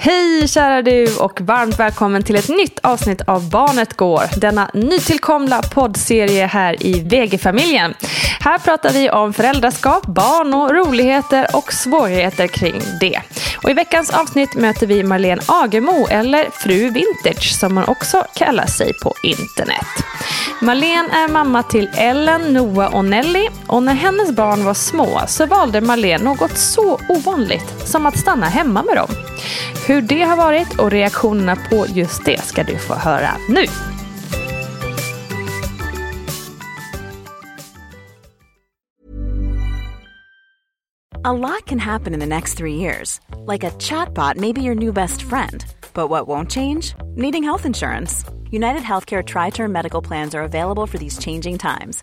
Hej kära du och varmt välkommen till ett nytt avsnitt av Barnet Går. Denna nytillkomna poddserie här i VG-familjen. Här pratar vi om föräldraskap, barn och roligheter och svårigheter kring det. Och I veckans avsnitt möter vi Marlene Agemo, eller Fru Vintage som hon också kallar sig på internet. Marlene är mamma till Ellen, Noah och Nelly och när hennes barn var små så valde Marlene något så ovanligt som att stanna hemma med dem. Hur det har varit och reaktionerna på just det ska du få höra nu. A lot can happen in the next three years. Like a chatbot may be your new best friend. But what won't change? Needing health insurance. United Healthcare Tri Term Medical Plans are available for these changing times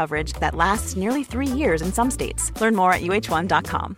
coverage that lasts nearly three years in some states. Learn more at uh1.com.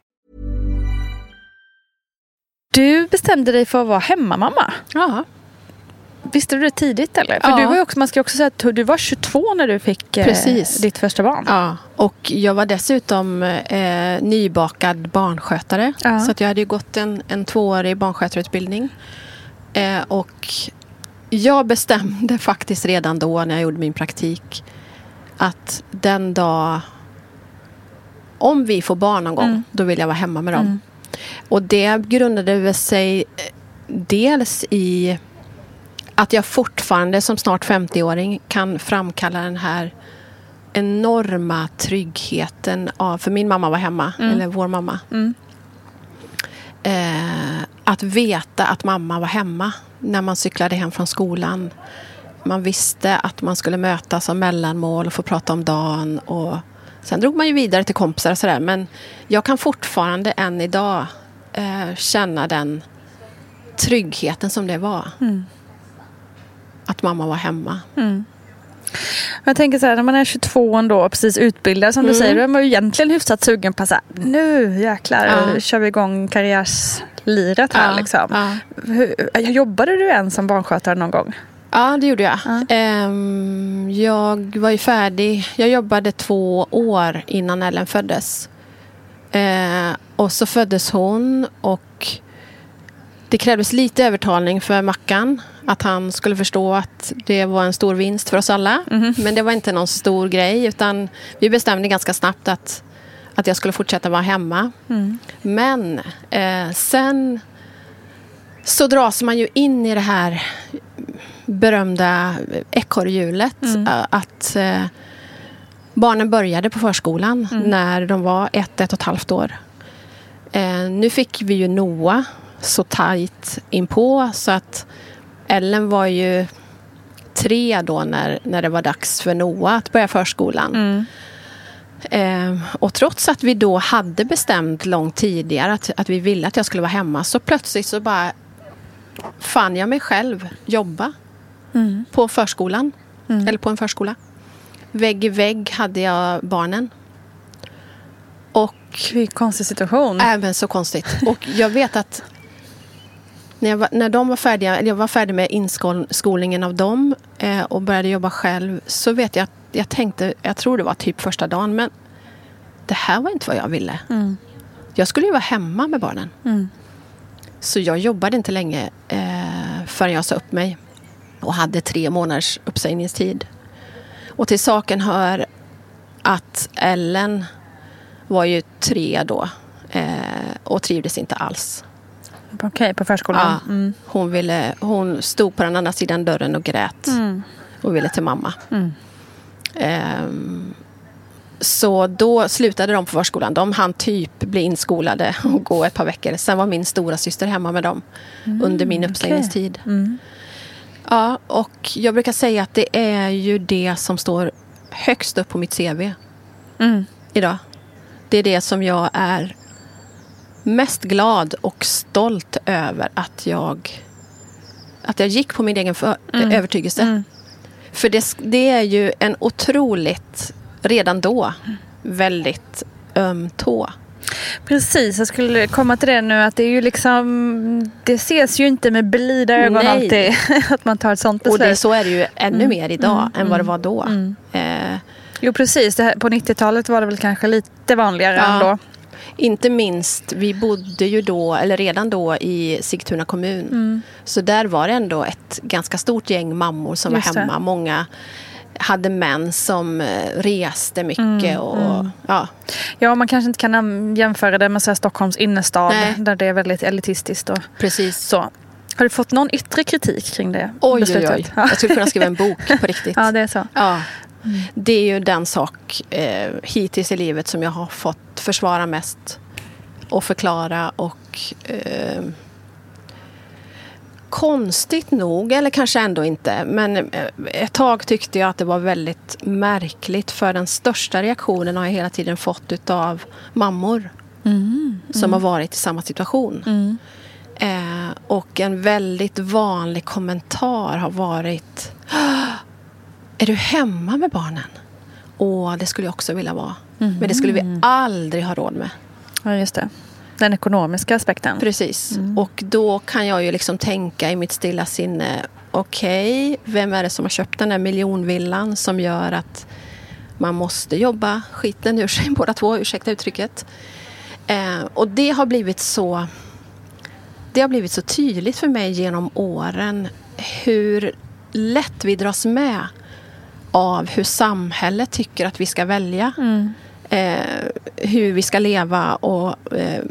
Du bestämde dig för att vara hemmamamma. Ja. Visste du det tidigt eller? För Ja. du var ju också, man ska också säga att du var 22 när du fick eh, Precis. ditt första barn. Ja, och jag var dessutom eh, nybakad barnskötare. Ja. Så jag hade gått en, en tvåårig barnskötarutbildning. Eh, och jag bestämde faktiskt redan då när jag gjorde min praktik att den dag om vi får barn någon gång, Mm. då vill jag vara hemma med dem. Och det grundade sig eh, dels i att jag fortfarande som snart 50-åring kan framkalla den här enorma tryggheten av, för min mamma var hemma, eller vår mamma. Mm. Eh, att veta att mamma var hemma när man cyklade hem från skolan. Man visste att man skulle mötas som mellanmål och få prata om dagen. Och sen drog man ju vidare till kompisar och sådär. Men jag kan fortfarande än idag eh, känna den tryggheten som det var. Att mamma var hemma. Jag tänker så här, när man är 22 ändå och precis utbildad som du säger, då är man ju egentligen hyfsat sugen på att nu jäklar Ja. kör vi igång karriärsliret här Ja, liksom. ja. Hur, jobbade du än som barnskötare någon gång? Ja, det gjorde jag. Ehm, jag var ju färdig. Jag jobbade två år innan Ellen föddes. Eh, och så föddes hon och det krävdes lite övertalning för Mackan att han skulle förstå att det var en stor vinst för oss alla. Men det var inte någon stor grej utan vi bestämde ganska snabbt att, att jag skulle fortsätta vara hemma. Men eh, sen så dras man ju in i det här berömda ekorrhjulet. eh, Att eh, barnen började på förskolan när de var ett, ett och ett halvt år. Eh, nu fick vi ju Noah så tajt inpå så att Ellen var ju tre då när, när det var dags för Noah att börja förskolan. Eh, och trots att vi då hade bestämt långt tidigare att, att vi ville att jag skulle vara hemma så plötsligt så bara fann jag mig själv jobba på förskolan. Eller på en förskola. Vägg i vägg hade jag barnen. Och Vilken konstig situation. Även så konstigt. Och jag vet att när, jag var, när de var färdiga, eller jag var färdig med inskolningen av dem eh, och började jobba själv så vet jag att jag tänkte, jag tror det var typ första dagen, men det här var inte vad jag ville. Jag skulle ju vara hemma med barnen. Så jag jobbade inte länge eh, förrän jag sa upp mig och hade tre månaders uppsägningstid. Och till saken hör att Ellen var ju tre då eh, och trivdes inte alls. Okej, på förskolan. Ja, hon, ville, hon stod på den andra sidan dörren och grät och ville till mamma. Ehm, så då slutade de på förskolan. De hann typ bli inskolade och gå ett par veckor. Sen var min stora syster hemma med dem under min uppsägningstid. Ja, och jag brukar säga att det är ju det som står högst upp på mitt CV idag. Det är det som jag är mest glad och stolt över att jag, att jag gick på min egen för, övertygelse. För det, det är ju en otroligt, redan då, väldigt öm tå. Precis, jag skulle komma till det nu att det är ju liksom Det ses ju inte med blida ögon Nej. alltid att man tar ett sånt Och beslut. det, så är det ju ännu mer idag än vad det var då. Eh, Jo precis, det här, på 90-talet var det väl kanske lite vanligare Ja. ändå. Inte minst, vi bodde ju då, eller redan då i Sigtuna kommun. Så där var det ändå ett ganska stort gäng mammor som Just var det. hemma. Många hade män som eh, reste mycket. och, Ja. Ja, man kanske inte kan jämföra det med så Stockholms innerstad Nej. där det är väldigt elitistiskt. Och Precis. så. Har du fått någon yttre kritik kring det Oj, oj, beslutet? oj. Ja. Jag skulle kunna skriva en bok på riktigt. ja, det är så. Ja. Det är ju den sak eh, hittills i livet som jag har fått försvara mest och förklara och eh, konstigt nog, eller kanske ändå inte, men eh, ett tag tyckte jag att det var väldigt märkligt för den största reaktionen har jag hela tiden fått utav mammor som har varit i samma situation. Eh, och en väldigt vanlig kommentar har varit Är du hemma med barnen? Åh, det skulle jag också vilja vara. Men det skulle vi aldrig ha råd med. Ja, just det. Den ekonomiska aspekten. Precis. Och då kan jag ju liksom tänka i mitt stilla sinne Okej, vem är det som har köpt den där miljonvillan som gör att man måste jobba skiten ur sig båda två, ursäkta uttrycket. Eh, och det har blivit så det har blivit så tydligt för mig genom åren hur lätt vi dras med av hur samhället tycker att vi ska välja. Eh, hur vi ska leva och eh,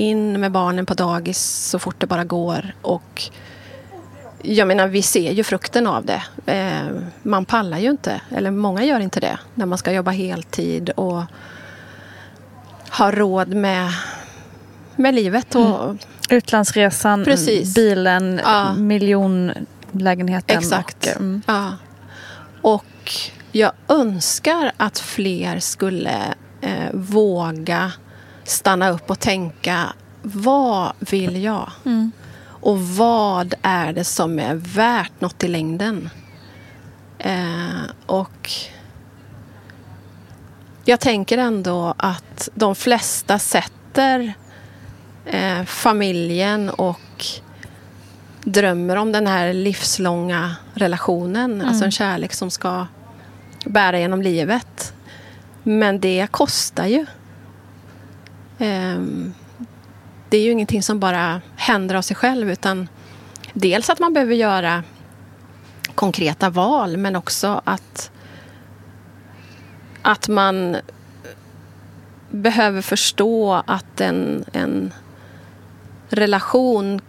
in med barnen på dagis så fort det bara går. Och jag menar, vi ser ju frukten av det. Eh, man pallar ju inte, eller många gör inte det, när man ska jobba heltid och ha råd med, med livet. Och, Utlandsresan, Precis. bilen, Ja. miljonlägenheten. Exakt. Och, mm. Ja. Och jag önskar att fler skulle eh, våga stanna upp och tänka vad vill jag? Och vad är det som är värt något i längden? Eh, och jag tänker ändå att de flesta sätter eh, familjen och drömmer om den här livslånga relationen. Alltså en kärlek som ska bära genom livet. Men det kostar ju. Ehm, det är ju ingenting som bara händer av sig själv utan dels att man behöver göra konkreta val men också att, att man behöver förstå att en, en relation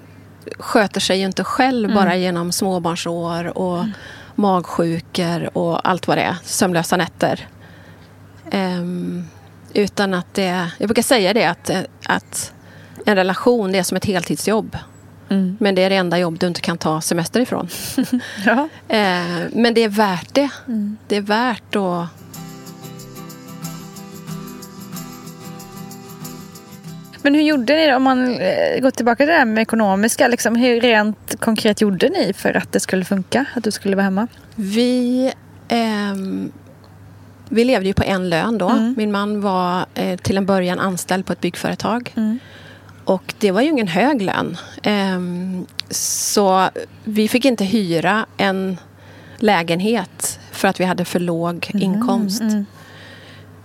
sköter sig ju inte själv mm. bara genom småbarnsår och mm. magsjukor och allt vad det är, sömnlösa nätter. Um, utan att det, jag brukar säga det att, att en relation det är som ett heltidsjobb. Mm. Men det är det enda jobb du inte kan ta semester ifrån. ja. uh, men det är värt det. Mm. Det är värt att Men hur gjorde ni då, om man eh, går tillbaka till det här med ekonomiska, liksom, hur rent konkret gjorde ni för att det skulle funka, att du skulle vara hemma? Vi, eh, vi levde ju på en lön då. Mm. Min man var eh, till en början anställd på ett byggföretag. Mm. Och det var ju ingen hög lön. Eh, så vi fick inte hyra en lägenhet för att vi hade för låg mm. inkomst. Mm.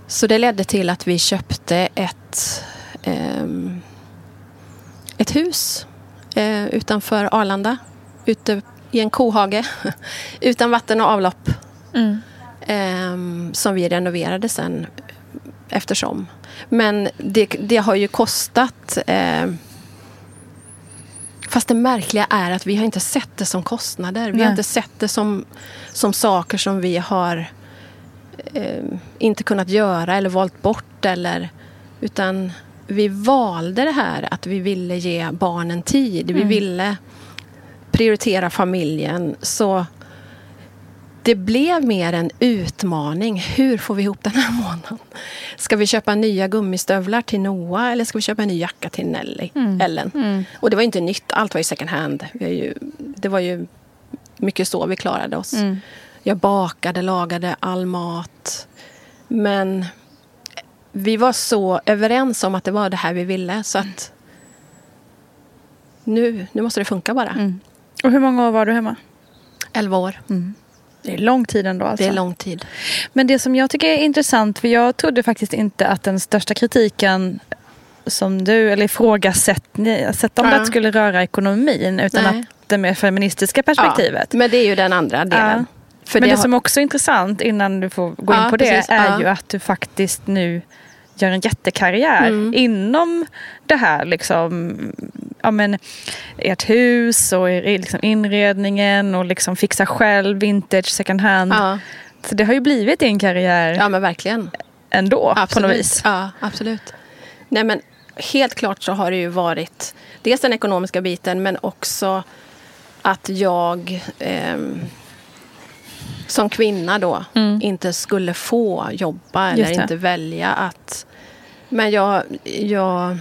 Så det ledde till att vi köpte ett eh, ett hus eh, utanför Arlanda. Ute i en kohage. utan vatten och avlopp. Mm. Eh, som vi renoverade sen eftersom. Men det, det har ju kostat eh, Fast det märkliga är att vi har inte sett det som kostnader. Vi Nej. har inte sett det som, som saker som vi har eh, inte kunnat göra eller valt bort. Eller, utan vi valde det här att vi ville ge barnen tid. Mm. Vi ville prioritera familjen. Så det blev mer en utmaning. Hur får vi ihop den här månaden? Ska vi köpa nya gummistövlar till Noah eller ska vi köpa en ny jacka till Nelly, mm. Ellen? Mm. Och det var inte nytt, allt var ju second hand. Ju, det var ju mycket så vi klarade oss. Mm. Jag bakade, lagade all mat. Men vi var så överens om att det var det här vi ville så att nu, nu måste det funka bara. Mm. Och hur många år var du hemma? Elva år. Mm. Det är lång tid ändå. Alltså. Det är lång tid. Men det som jag tycker är intressant, för jag trodde faktiskt inte att den största kritiken som du, eller ifrågasättandet ja. skulle röra ekonomin utan Nej. att det mer feministiska perspektivet. Ja, men det är ju den andra delen. Ja. För men det, det som också är intressant innan du får gå in på det precis. är ju att du faktiskt nu gör en jättekarriär mm. inom det här. Liksom, ja, men, ert hus och liksom inredningen och liksom fixa själv, vintage, second hand. Ja. Så det har ju blivit din karriär. Ja men verkligen. Ändå absolut. på något vis. Ja absolut. Nej men helt klart så har det ju varit dels den ekonomiska biten men också att jag eh, som kvinna då mm. inte skulle få jobba eller inte välja att... Men jag, jag,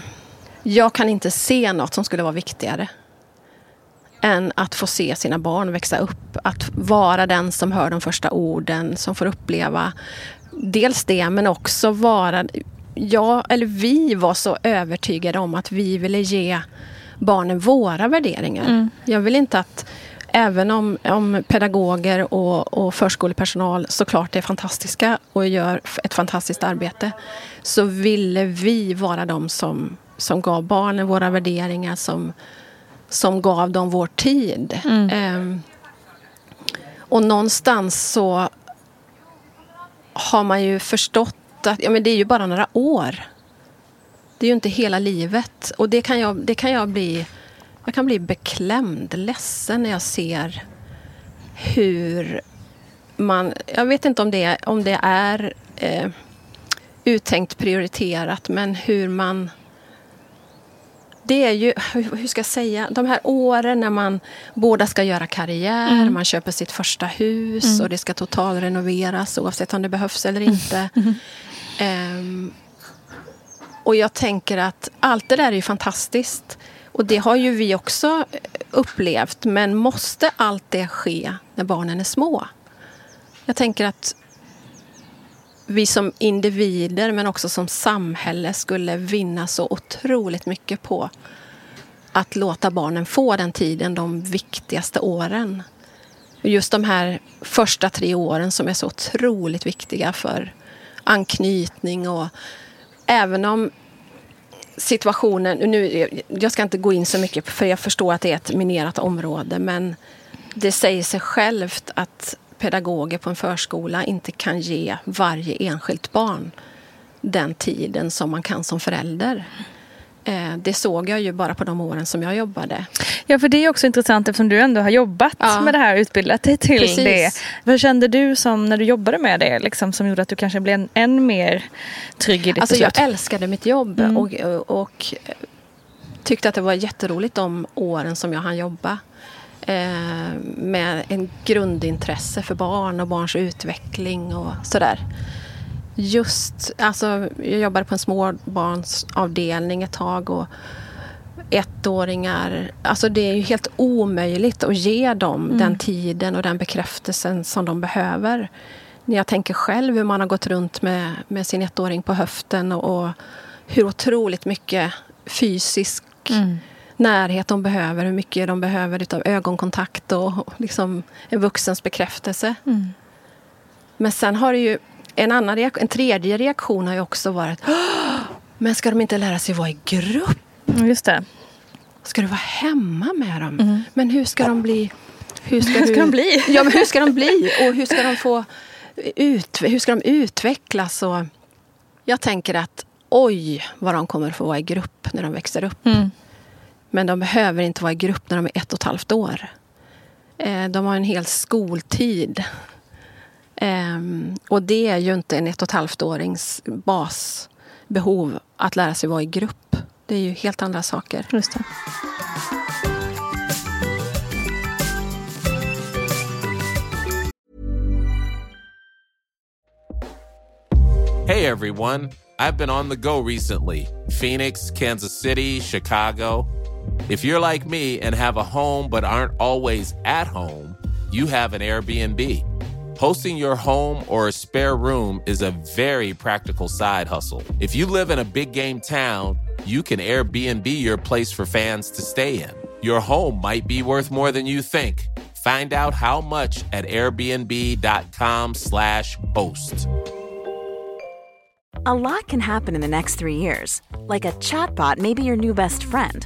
jag kan inte se något som skulle vara viktigare än att få se sina barn växa upp. Att vara den som hör de första orden, som får uppleva dels det, men också vara... Jag, eller vi var så övertygade om att vi ville ge barnen våra värderingar. Mm. Jag vill inte att även om, om pedagoger och, och förskolepersonal såklart är fantastiska och gör ett fantastiskt arbete så ville vi vara de som, som gav barnen våra värderingar, som, som gav dem vår tid. Mm. Um, och någonstans så har man ju förstått att ja, men det är ju bara några år. Det är ju inte hela livet. Och det kan jag, det kan jag bli jag kan bli beklämd, ledsen när jag ser hur man... Jag vet inte om det, om det är eh, uttänkt prioriterat, men hur man... Det är ju, hur ska jag säga, de här åren när man båda ska göra karriär, mm. man köper sitt första hus mm. och det ska totalrenoveras oavsett om det behövs eller inte. Mm. Um, och jag tänker att allt det där är ju fantastiskt. Och det har ju vi också upplevt. Men måste allt det ske när barnen är små? Jag tänker att vi som individer men också som samhälle skulle vinna så otroligt mycket på att låta barnen få den tiden de viktigaste åren. Just de här första tre åren som är så otroligt viktiga för anknytning och även om situationen, nu, jag ska inte gå in så mycket för jag förstår att det är ett minerat område men det säger sig självt att pedagoger på en förskola inte kan ge varje enskilt barn den tiden som man kan som förälder. Eh, det såg jag ju bara på de åren som jag jobbade. Ja, för det är också intressant eftersom du ändå har jobbat ja. med det här, utbildat dig till Precis. det. Vad kände du som när du jobbade med det liksom, som gjorde att du kanske blev än mer trygg i ditt alltså, beslut? Jag älskade mitt jobb mm. och, och, tyckte att det var jätteroligt de åren som jag hann jobba. Eh, med en grundintresse för barn och barns utveckling och sådär just, alltså jag jobbade på en småbarnsavdelning ett tag och ettåringar, alltså det är ju helt omöjligt att ge dem mm. den tiden och den bekräftelsen som de behöver. När jag tänker själv hur man har gått runt med, med sin ettåring på höften och, och hur otroligt mycket fysisk mm. Närhet de behöver, hur mycket de behöver av ögonkontakt och, och liksom en vuxens bekräftelse. Mm. Men sen har det ju en, annan reaktion, en tredje reaktion har ju också varit Men ska de inte lära sig vara i grupp? Just det. Ska du vara hemma med dem? Mm. Men hur ska de bli? Hur ska, hur ska de bli? Ja, men hur ska de bli? Och hur ska de få ut, hur ska de utvecklas? Och jag tänker att oj, vad de kommer få vara i grupp när de växer upp. Mm. Men de behöver inte vara i grupp när de är ett och ett halvt år. Eh, de har en hel skoltid Um, och det är ju inte en ett och ett halvt årings basbehov att lära sig vara i grupp. Det är ju helt andra saker. Just det. Hey everyone, I've been on the go recently. Phoenix, Kansas City, Chicago. If you're like me and have a home but aren't always at home, you have an Airbnb. Hosting your home or a spare room is a very practical side hustle. If you live in a big game town, you can Airbnb your place for fans to stay in. Your home might be worth more than you think. Find out how much at airbnb.com/slash host. A lot can happen in the next three years. Like a chatbot may be your new best friend.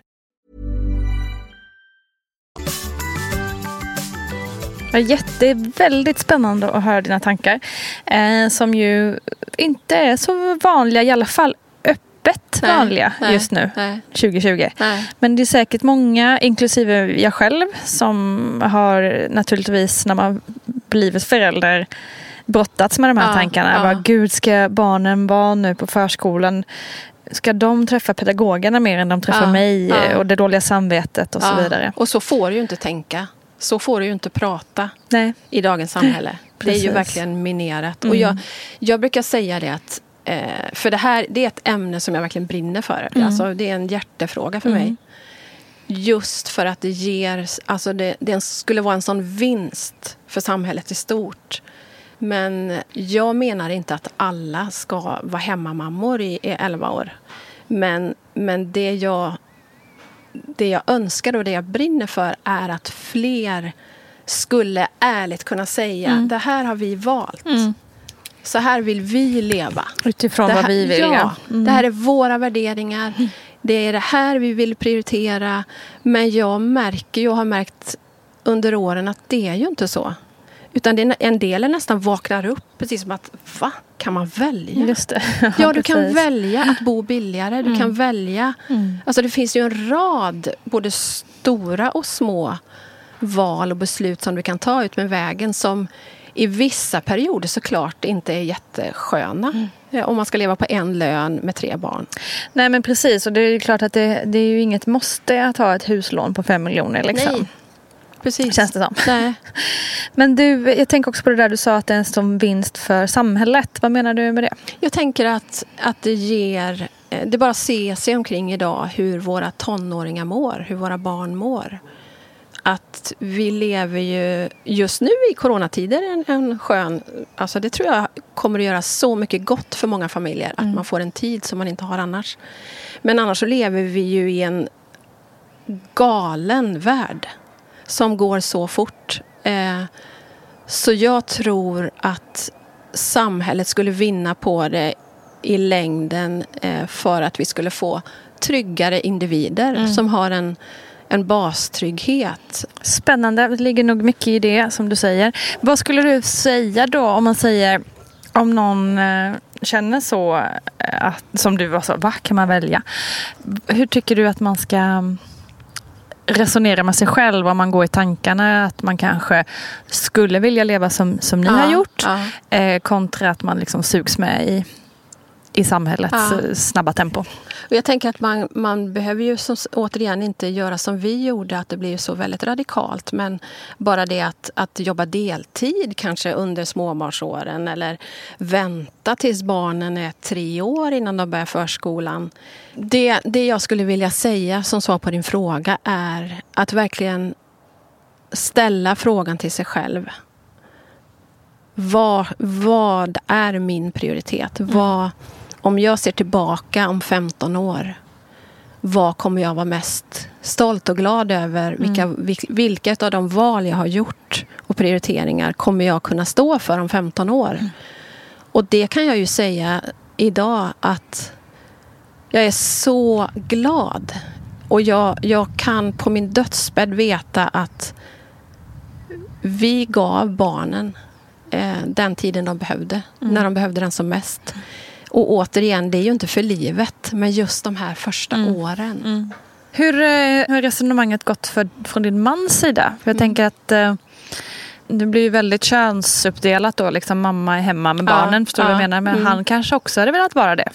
Ja, jätte, väldigt spännande att höra dina tankar. Eh, som ju inte är så vanliga, i alla fall öppet nej, vanliga nej, just nu, nej. 2020. Men det är säkert många, inklusive jag själv, som har naturligtvis när man blivit förälder brottats med de här ja, tankarna. Ja. Bara, Gud, ska barnen vara nu på förskolan? Ska de träffa pedagogerna mer än de träffar ja, mig? Och det dåliga samvetet och så vidare. Och så får du ju inte tänka. Så får du ju inte prata Nej. i dagens samhälle. Det är ju verkligen minerat. Mm. Och jag, jag brukar säga det att eh, för det här det är ett ämne som jag verkligen brinner för. Mm. Alltså, det är en hjärtefråga för mm. mig. Just för att det ger, alltså det, det skulle vara en sån vinst för samhället i stort. Men jag menar inte att alla ska vara hemmamammor i, i 11 år. Men, men det jag det jag önskar och det jag brinner för är att fler skulle ärligt kunna säga mm. det här har vi valt. Mm. Så här vill vi leva. Utifrån här, vad vi vill, ja. Mm. Det här är våra värderingar. Det är det här vi vill prioritera. Men jag märker, jag har märkt under åren att det är ju inte så. Utan det är, en del är nästan vaknar upp, precis som att va? Kan man välja? Just det. Ja, du kan välja att bo billigare. Du kan välja. Mm. Alltså det finns ju en rad både stora och små val och beslut som du kan ta ut med vägen som i vissa perioder såklart inte är jättesköna. Mm. Eh, Om man ska leva på en lön med tre barn. Nej men precis och det är ju klart att det, det är ju inget måste att ha ett huslån på fem miljoner liksom. Nej. Precis. Känns det som. Nej. Men du, jag tänker också på det där du sa att det är en sån vinst för samhället. Vad menar du med det? Jag tänker att, att det ger... eh, Det bara att se sig omkring idag hur våra tonåringar mår, hur våra barn mår. Att vi lever ju just nu i coronatider en, en skön... Alltså det tror jag kommer att göra så mycket gott för många familjer. Att man får en tid som man inte har annars. Men annars så lever vi ju i en galen värld som går så fort. Eh, så jag tror att samhället skulle vinna på det i längden eh, för att vi skulle få tryggare individer som har en, en bastrygghet. Spännande, det ligger nog mycket i det som du säger. Vad skulle du säga då om man säger om någon eh, känner så eh, att, som du var så, va kan man välja? Hur tycker du att man ska mm, resonera med sig själv om man går i tankarna att man kanske skulle vilja leva som, som ni Ja, har gjort ja. eh, kontra att man liksom sugs med i, i samhällets Ja. eh, snabba tempo. Och jag tänker att man, man behöver ju som, återigen inte göra som vi gjorde, att det blir så väldigt radikalt. Men bara det att, att jobba deltid kanske under småbarnsåren eller vänta tills barnen är tre år innan de börjar förskolan. Det, det jag skulle vilja säga som svar på din fråga är att verkligen ställa frågan till sig själv. Vad, vad är min prioritet? Vad, om jag ser tillbaka om 15 år, vad kommer jag vara mest stolt och glad över? Vilka, vil- vilka av de val jag har gjort och prioriteringar kommer jag kunna stå för om 15 år? Och det kan jag ju säga idag att jag är så glad. Och jag, jag kan på min dödsbädd veta att vi gav barnen eh, den tiden de behövde, när de behövde den som mest. Och återigen, det är ju inte för livet, men just de här första åren. Hur eh, har resonemanget gått för, från din mans sida? För jag tänker att eh, det blir ju väldigt könsuppdelat då. Liksom mamma är hemma med Ja, barnen. Förstår du vad jag ja, menar? Men mm. han kanske också hade velat vara det.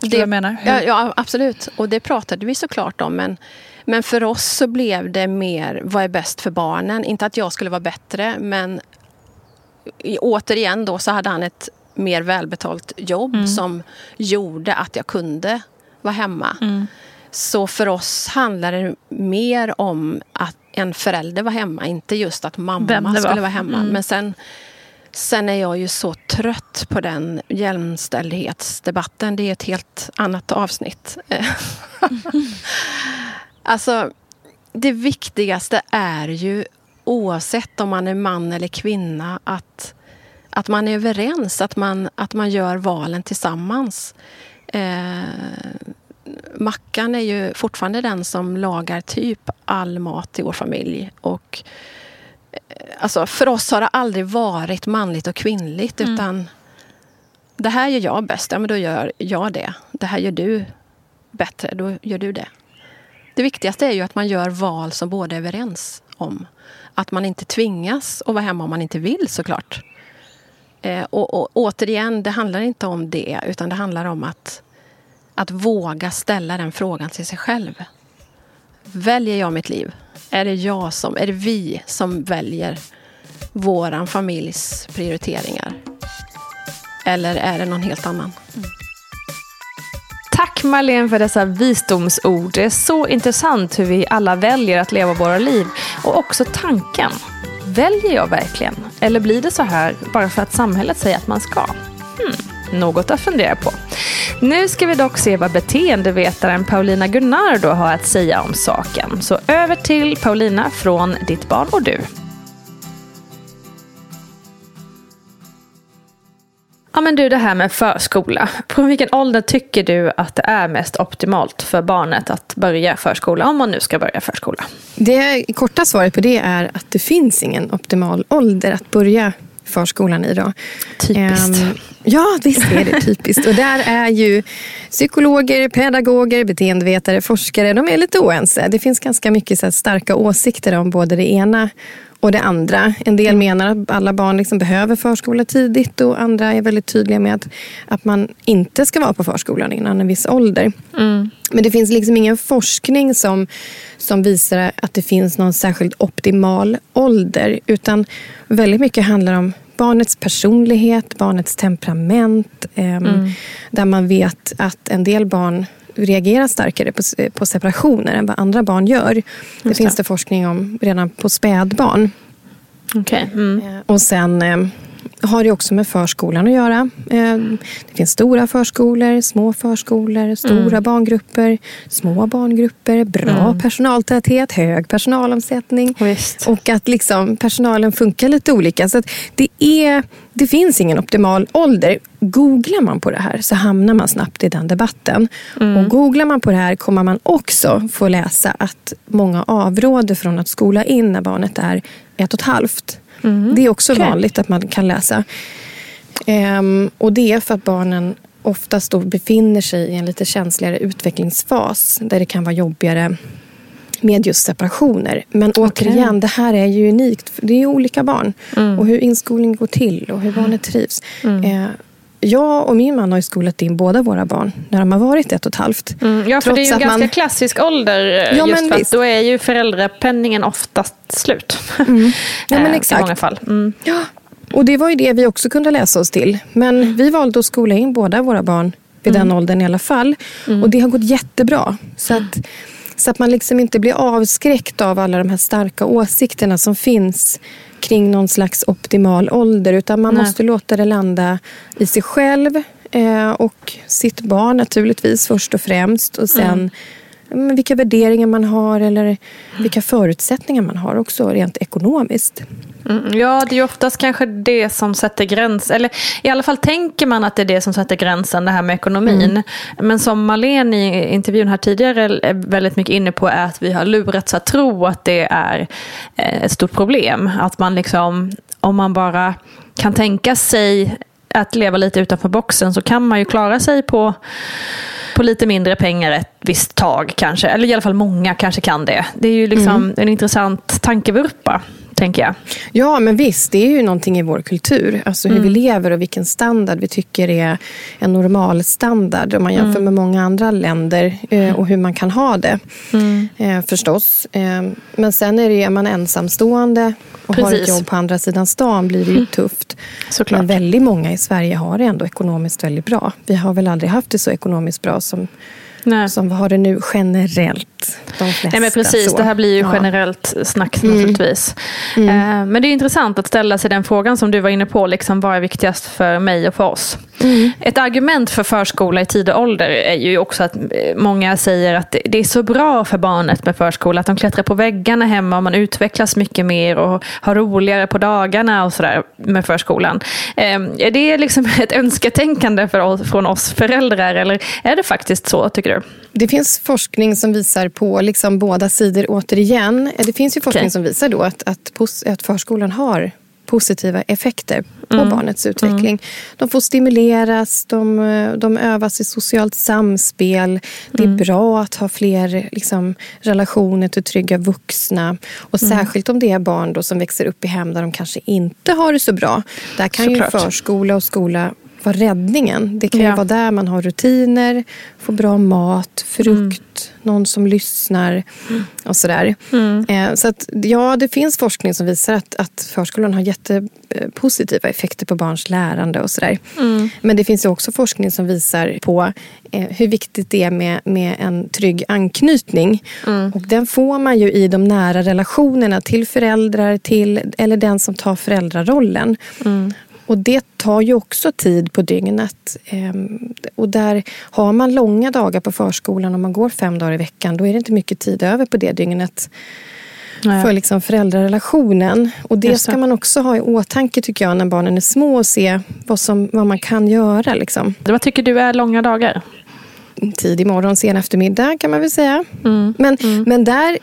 Förstår vad jag menar? Ja, ja, absolut. Och det pratade vi såklart om. Men, men för oss så blev det mer vad är bäst för barnen. Inte att jag skulle vara bättre, men återigen då så hade han ett mer välbetalt jobb Mm. som gjorde att jag kunde vara hemma. Mm. Så för oss handlar det mer om att en förälder var hemma, inte just att mamma var. skulle vara hemma. Mm. Men sen, sen är jag ju så trött på den jämställdhetsdebatten. Det är ett helt annat avsnitt. alltså, det viktigaste är ju oavsett om man är man eller kvinna att, att man är överens, att man, att man gör valen tillsammans. Eh, Mackan är ju fortfarande den som lagar typ all mat i vår familj. Och, eh, alltså, för oss har det aldrig varit manligt och kvinnligt. Utan det här gör jag bäst, ja men då gör jag det. Det här gör du bättre, då gör du det. Det viktigaste är ju att man gör val som båda är överens om. Att man inte tvingas att vara hemma om man inte vill såklart. Eh, och, och återigen, det handlar inte om det utan det handlar om att, att våga ställa den frågan till sig själv. Väljer jag mitt liv? Är det jag som, är det vi som väljer våran familjs prioriteringar? Eller är det någon helt annan? Tack Marlene för dessa visdomsord. Det är så intressant hur vi alla väljer att leva våra liv. Och också tanken. Väljer jag verkligen? Eller blir det så här bara för att samhället säger att man ska? Hmm, något att fundera på. Nu ska vi dock se vad beteendevetaren Paulina Gunnardo har att säga om saken. Så över till Paulina från Ditt barn och du. Ja, men du, det här med förskola. På vilken ålder tycker du att det är mest optimalt för barnet att börja förskola, om man nu ska börja förskola? Det korta svaret på det är att det finns ingen optimal ålder att börja förskolan idag. Typiskt. Um, ja, visst är det typiskt. Och där är ju psykologer, pedagoger, beteendevetare, forskare, de är lite oense. Det finns ganska mycket så starka åsikter om både det ena och det andra. En del menar att alla barn liksom behöver förskola tidigt och andra är väldigt tydliga med att, att man inte ska vara på förskolan innan en viss ålder. Mm. Men det finns liksom ingen forskning som, som visar att det finns någon särskilt optimal ålder. Utan väldigt mycket handlar om barnets personlighet, barnets temperament. Eh, mm. Där man vet att en del barn reagerar starkare på, på separationer än vad andra barn gör. det finns det forskning om redan på spädbarn. Okay. Mm. Och sen eh, har det också med förskolan att göra. Eh, det finns stora förskolor, små förskolor, stora mm. barngrupper, små barngrupper, bra mm. personaltäthet, hög personalomsättning. Visst. Och att liksom personalen funkar lite olika. Så det, är, det finns ingen optimal ålder. Googlar man på det här så hamnar man snabbt i den debatten. Mm. Och Googlar man på det här kommer man också få läsa att många avråder från att skola in när barnet är ett och ett halvt. Mm. Det är också okay. vanligt att man kan läsa. Ehm, och det är för att barnen oftast då befinner sig i en lite känsligare utvecklingsfas där det kan vara jobbigare med just separationer. Men okay. återigen, det här är ju unikt. Det är ju olika barn. Mm. Och hur inskolning går till och hur barnet trivs. Mm. Eh, jag och min man har ju skolat in båda våra barn när de har varit ett och ett halvt. Mm, ja, för det är ju en ganska man... klassisk ålder. Eh, ja, just för att då är ju föräldrapenningen oftast slut. Mm. Ja, men exakt. I många fall. Mm. Ja. Och det var ju det vi också kunde läsa oss till. Men vi valde att skola in båda våra barn vid den mm. åldern i alla fall. Mm. Och det har gått jättebra. Så att, så att man liksom inte blir avskräckt av alla de här starka åsikterna som finns kring någon slags optimal ålder. Utan man Nej. måste låta det landa i sig själv eh, och sitt barn naturligtvis först och främst. Och sen mm. Vilka värderingar man har eller vilka förutsättningar man har också rent ekonomiskt. Mm, ja, det är ju oftast kanske det som sätter gräns Eller i alla fall tänker man att det är det som sätter gränsen, det här med ekonomin. Mm. Men som Malene i intervjun här tidigare är väldigt mycket inne på är att vi har lurats att tro att det är eh, ett stort problem. Att man liksom, om man bara kan tänka sig att leva lite utanför boxen så kan man ju klara sig på på lite mindre pengar ett visst tag kanske. Eller i alla fall många kanske kan det. Det är ju liksom mm. en intressant tankevurpa tänker jag. Ja, men visst. Det är ju någonting i vår kultur. Alltså hur mm. vi lever och vilken standard vi tycker är en normal standard om man jämför mm. med många andra länder eh, och hur man kan ha det. Mm. Eh, förstås. Eh, men sen är, det, är man ensamstående och Precis. har ett jobb på andra sidan stan blir det ju mm. tufft. Såklart. Men väldigt många i Sverige har det ändå ekonomiskt väldigt bra. Vi har väl aldrig haft det så ekonomiskt bra som Nej. som har det nu generellt. De flesta, Nej, men precis, så. det här blir ju ja. generellt snack mm. naturligtvis. Mm. Eh, men det är intressant att ställa sig den frågan som du var inne på. Liksom, vad är viktigast för mig och för oss? Mm. Ett argument för förskola i tidig ålder är ju också att många säger att det är så bra för barnet med förskola. Att de klättrar på väggarna hemma och man utvecklas mycket mer och har roligare på dagarna och sådär med förskolan. Eh, är det liksom ett önsketänkande för oss, från oss föräldrar eller är det faktiskt så tycker du? Det finns forskning som visar på liksom båda sidor återigen. Det finns ju forskning okay. som visar då att, att, att förskolan har positiva effekter på mm. barnets utveckling. Mm. De får stimuleras, de, de övas i socialt samspel. Det är mm. bra att ha fler liksom, relationer till trygga vuxna. Och mm. Särskilt om det är barn då som växer upp i hem där de kanske inte har det så bra. Där kan Såklart. ju förskola och skola vara räddningen. Det kan ja. ju vara där man har rutiner, får bra mat, frukt, mm. någon som lyssnar och sådär. Mm. Eh, så att, ja, det finns forskning som visar att, att förskolan har jättepositiva effekter på barns lärande och sådär. Mm. Men det finns också forskning som visar på eh, hur viktigt det är med, med en trygg anknytning. Mm. Och den får man ju i de nära relationerna till föräldrar till, eller den som tar föräldrarollen. Och det tar ju också tid på dygnet. Ehm, och där har man långa dagar på förskolan, om man går fem dagar i veckan, då är det inte mycket tid över på det dygnet för liksom föräldrarelationen. Och det ska man också ha i åtanke tycker jag när barnen är små och se vad, som, vad man kan göra. Liksom. Vad tycker du är långa dagar? Tidig morgon, sen eftermiddag kan man väl säga. Mm. Men, mm. men där,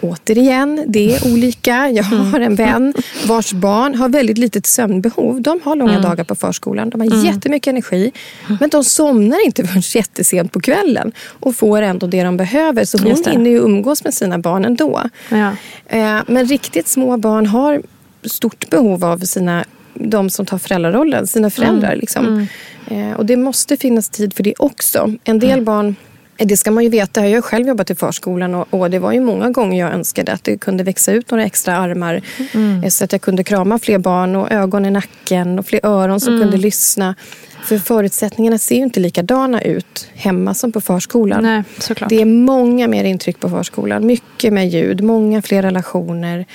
återigen, det är olika. Jag mm. har en vän vars barn har väldigt litet sömnbehov. De har långa mm. dagar på förskolan. De har mm. jättemycket energi. Men de somnar inte förrän jättesent på kvällen och får ändå det de behöver. Så hon hinner ju umgås med sina barn ändå. Ja. Eh, men riktigt små barn har stort behov av sina de som tar föräldrarollen, sina föräldrar. Mm. Liksom. Mm. Eh, och det måste finnas tid för det också. En del mm. barn eh, det ska man ju veta. Jag har själv jobbat i förskolan och, och, det var ju många gånger jag önskade att det kunde växa ut några extra armar mm. Eh, så att jag kunde krama fler barn och ögon i nacken och fler öron som mm. kunde lyssna. För förutsättningarna ser ju inte likadana ut hemma som på förskolan. Nej, det är många mer intryck på förskolan. Mycket mer ljud, många fler relationer.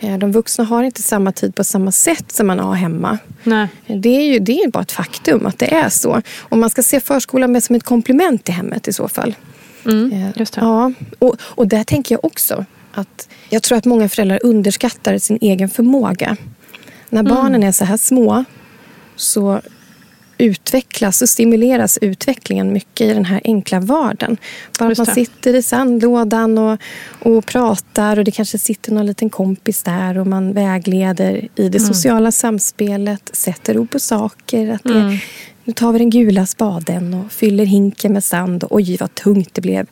Eh, de vuxna har inte samma tid på samma sätt som man har hemma. Nej. Det är ju det är bara ett faktum att det är så. Och man ska se förskolan mer som ett komplement till hemmet i så fall. Mm, eh, just det. Ja, och, och där tänker jag också att jag tror att många föräldrar underskattar sin egen förmåga. När mm. barnen är så här små så utvecklas och stimuleras utvecklingen mycket i den här enkla vardagen. Bara att man sitter i sandlådan och, och pratar och det kanske sitter någon liten kompis där och man vägleder i det mm. sociala samspelet, sätter ord på saker. Att det, mm. Nu tar vi den gula spaden och fyller hinken med sand. Och, oj, vad tungt det blev.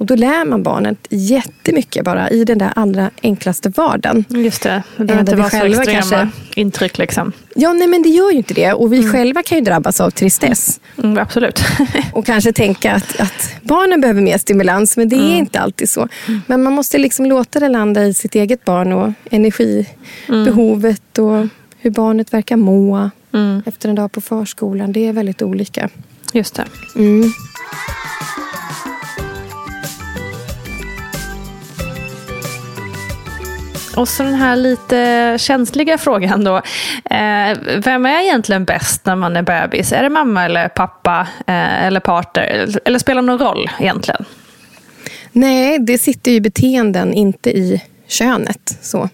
Och då lär man barnet jättemycket bara i den där allra enklaste vardagen. Just det, det behöver inte vara så extrema kanske... intryck. Liksom. Ja, nej men det gör ju inte det. Och vi mm. själva kan ju drabbas av tristess. Mm, absolut. och kanske tänka att, att, barnen behöver mer stimulans, men det är mm. inte alltid så. Mm. Men man måste liksom låta det landa i sitt eget barn och energibehovet och hur barnet verkar må mm. efter en dag på förskolan. Det är väldigt olika. Just det. Och så den här lite känsliga frågan då. Eh, vem är egentligen bäst när man är bebis? Är det mamma eller pappa eh, eller parter? Eller spelar det någon roll egentligen? Nej, det sitter i beteenden, inte i könet. Så.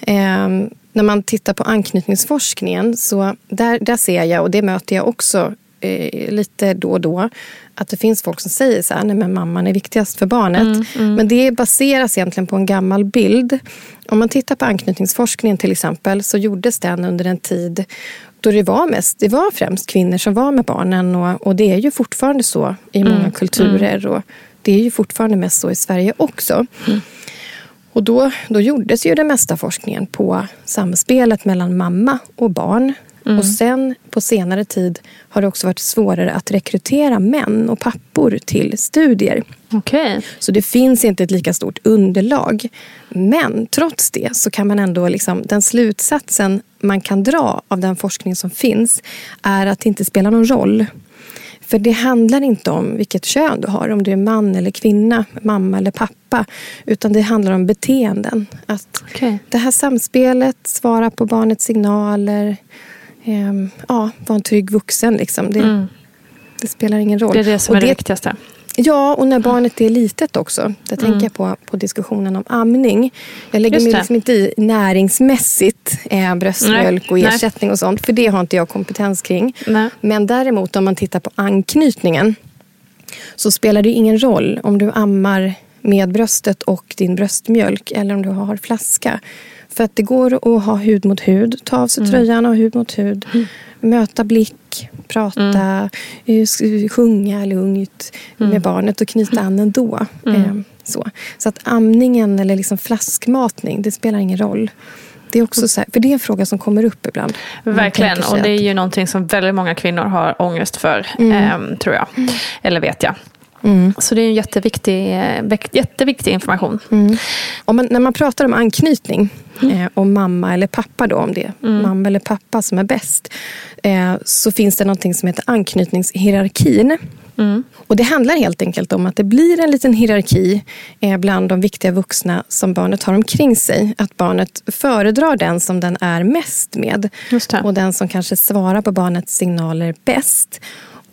Eh, när man tittar på anknytningsforskningen så där, där ser jag, och det möter jag också eh, lite då och då att det finns folk som säger så här, nej men mamman är viktigast för barnet. Mm, mm. Men det baseras egentligen på en gammal bild. Om man tittar på anknytningsforskningen till exempel så gjordes den under en tid då det var, mest, det var främst kvinnor som var med barnen och, och det är ju fortfarande så i många mm, kulturer mm. och det är ju fortfarande mest så i Sverige också. Mm. Och då, då gjordes ju den mesta forskningen på samspelet mellan mamma och barn. Mm. Och sen på senare tid har det också varit svårare att rekrytera män och pappor till studier. Okay. Så det finns inte ett lika stort underlag. Men trots det så kan man ändå, liksom, den slutsatsen man kan dra av den forskning som finns är att det inte spelar någon roll. För det handlar inte om vilket kön du har, om du är man eller kvinna, mamma eller pappa. Utan det handlar om beteenden. Att okay. Det här samspelet, svara på barnets signaler, eh, ja, vara en trygg vuxen. Liksom. Det, mm. det, spelar ingen roll. Det är det som och är det, det viktigaste. Ja, och när barnet är litet också. Där mm. tänker jag på, på diskussionen om amning. Jag lägger mig liksom inte i näringsmässigt eh, bröstmjölk Nej. och ersättning Nej. och sånt. För det har inte jag kompetens kring. Nej. Men däremot om man tittar på anknytningen. Så spelar det ingen roll om du ammar med bröstet och din bröstmjölk. Eller om du har flaska. För att det går att ha hud mot hud, ta av sig mm. tröjan och ha hud mot hud. Mm. Möta blick, prata, mm. Eh, sjunga lugnt mm. med barnet och knyta an ändå. Mm. Eh, så. så att amningen eller liksom flaskmatning, det spelar ingen roll. Det är, också så här, för det är en fråga som kommer upp ibland. Verkligen, och det är ju någonting som väldigt många kvinnor har ångest för, mm. eh, tror jag. Eller vet jag. Mm. Så det är en jätteviktig, eh, jätteviktig information. Mm. Man, när man pratar om anknytning mm. eh, och mamma eller pappa då, om det är mm. mamma eller pappa som är bäst. Eh, så finns det någonting som heter anknytningshierarkin. Mm. Och Det handlar helt enkelt om att det blir en liten hierarki eh, bland de viktiga vuxna som barnet har omkring sig. Att barnet föredrar den som den är mest med. Och den som kanske svarar på barnets signaler bäst.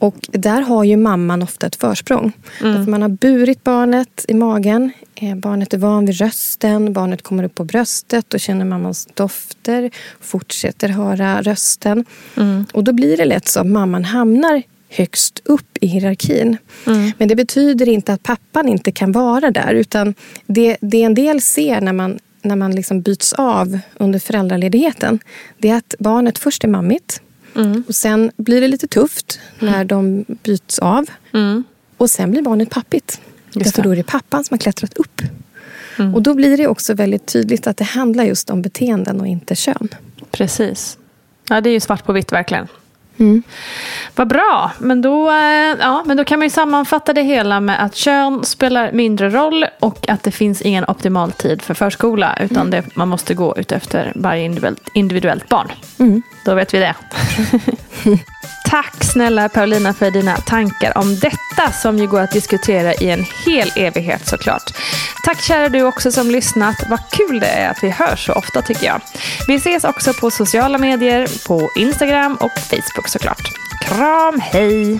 Och där har ju mamman ofta ett försprång. Mm. man har burit barnet i magen. Eh, barnet är van vid rösten. Barnet kommer upp på bröstet och känner mammans dofter. Fortsätter höra rösten. Mm. Och då blir det lätt så att mamman hamnar högst upp i hierarkin. Mm. Men det betyder inte att pappan inte kan vara där. Utan det, det en del ser när man, när man liksom byts av under föräldraledigheten det är att barnet först är mammigt. Mm. Och sen blir det lite tufft när de byts av. Mm. Och sen blir barnet pappigt. Just Därför då är det pappan som har klättrat upp. Mm. Och då blir det också väldigt tydligt att det handlar just om beteenden och inte kön. Precis. Ja, det är ju svart på vitt verkligen. Mm. Vad bra. Men då, eh, ja, men då kan man ju sammanfatta det hela med att kön spelar mindre roll och att det finns ingen optimal tid för förskola. Utan mm. det, man måste gå ut efter varje individuellt, individuellt barn. Mm. Då vet vi det. Tack snälla Paulina för dina tankar om detta som ju går att diskutera i en hel evighet såklart. Tack kära du också som lyssnat. Vad kul det är att vi hörs så ofta tycker jag. Vi ses också på sociala medier, på Instagram och Facebook såklart. Kram, hej!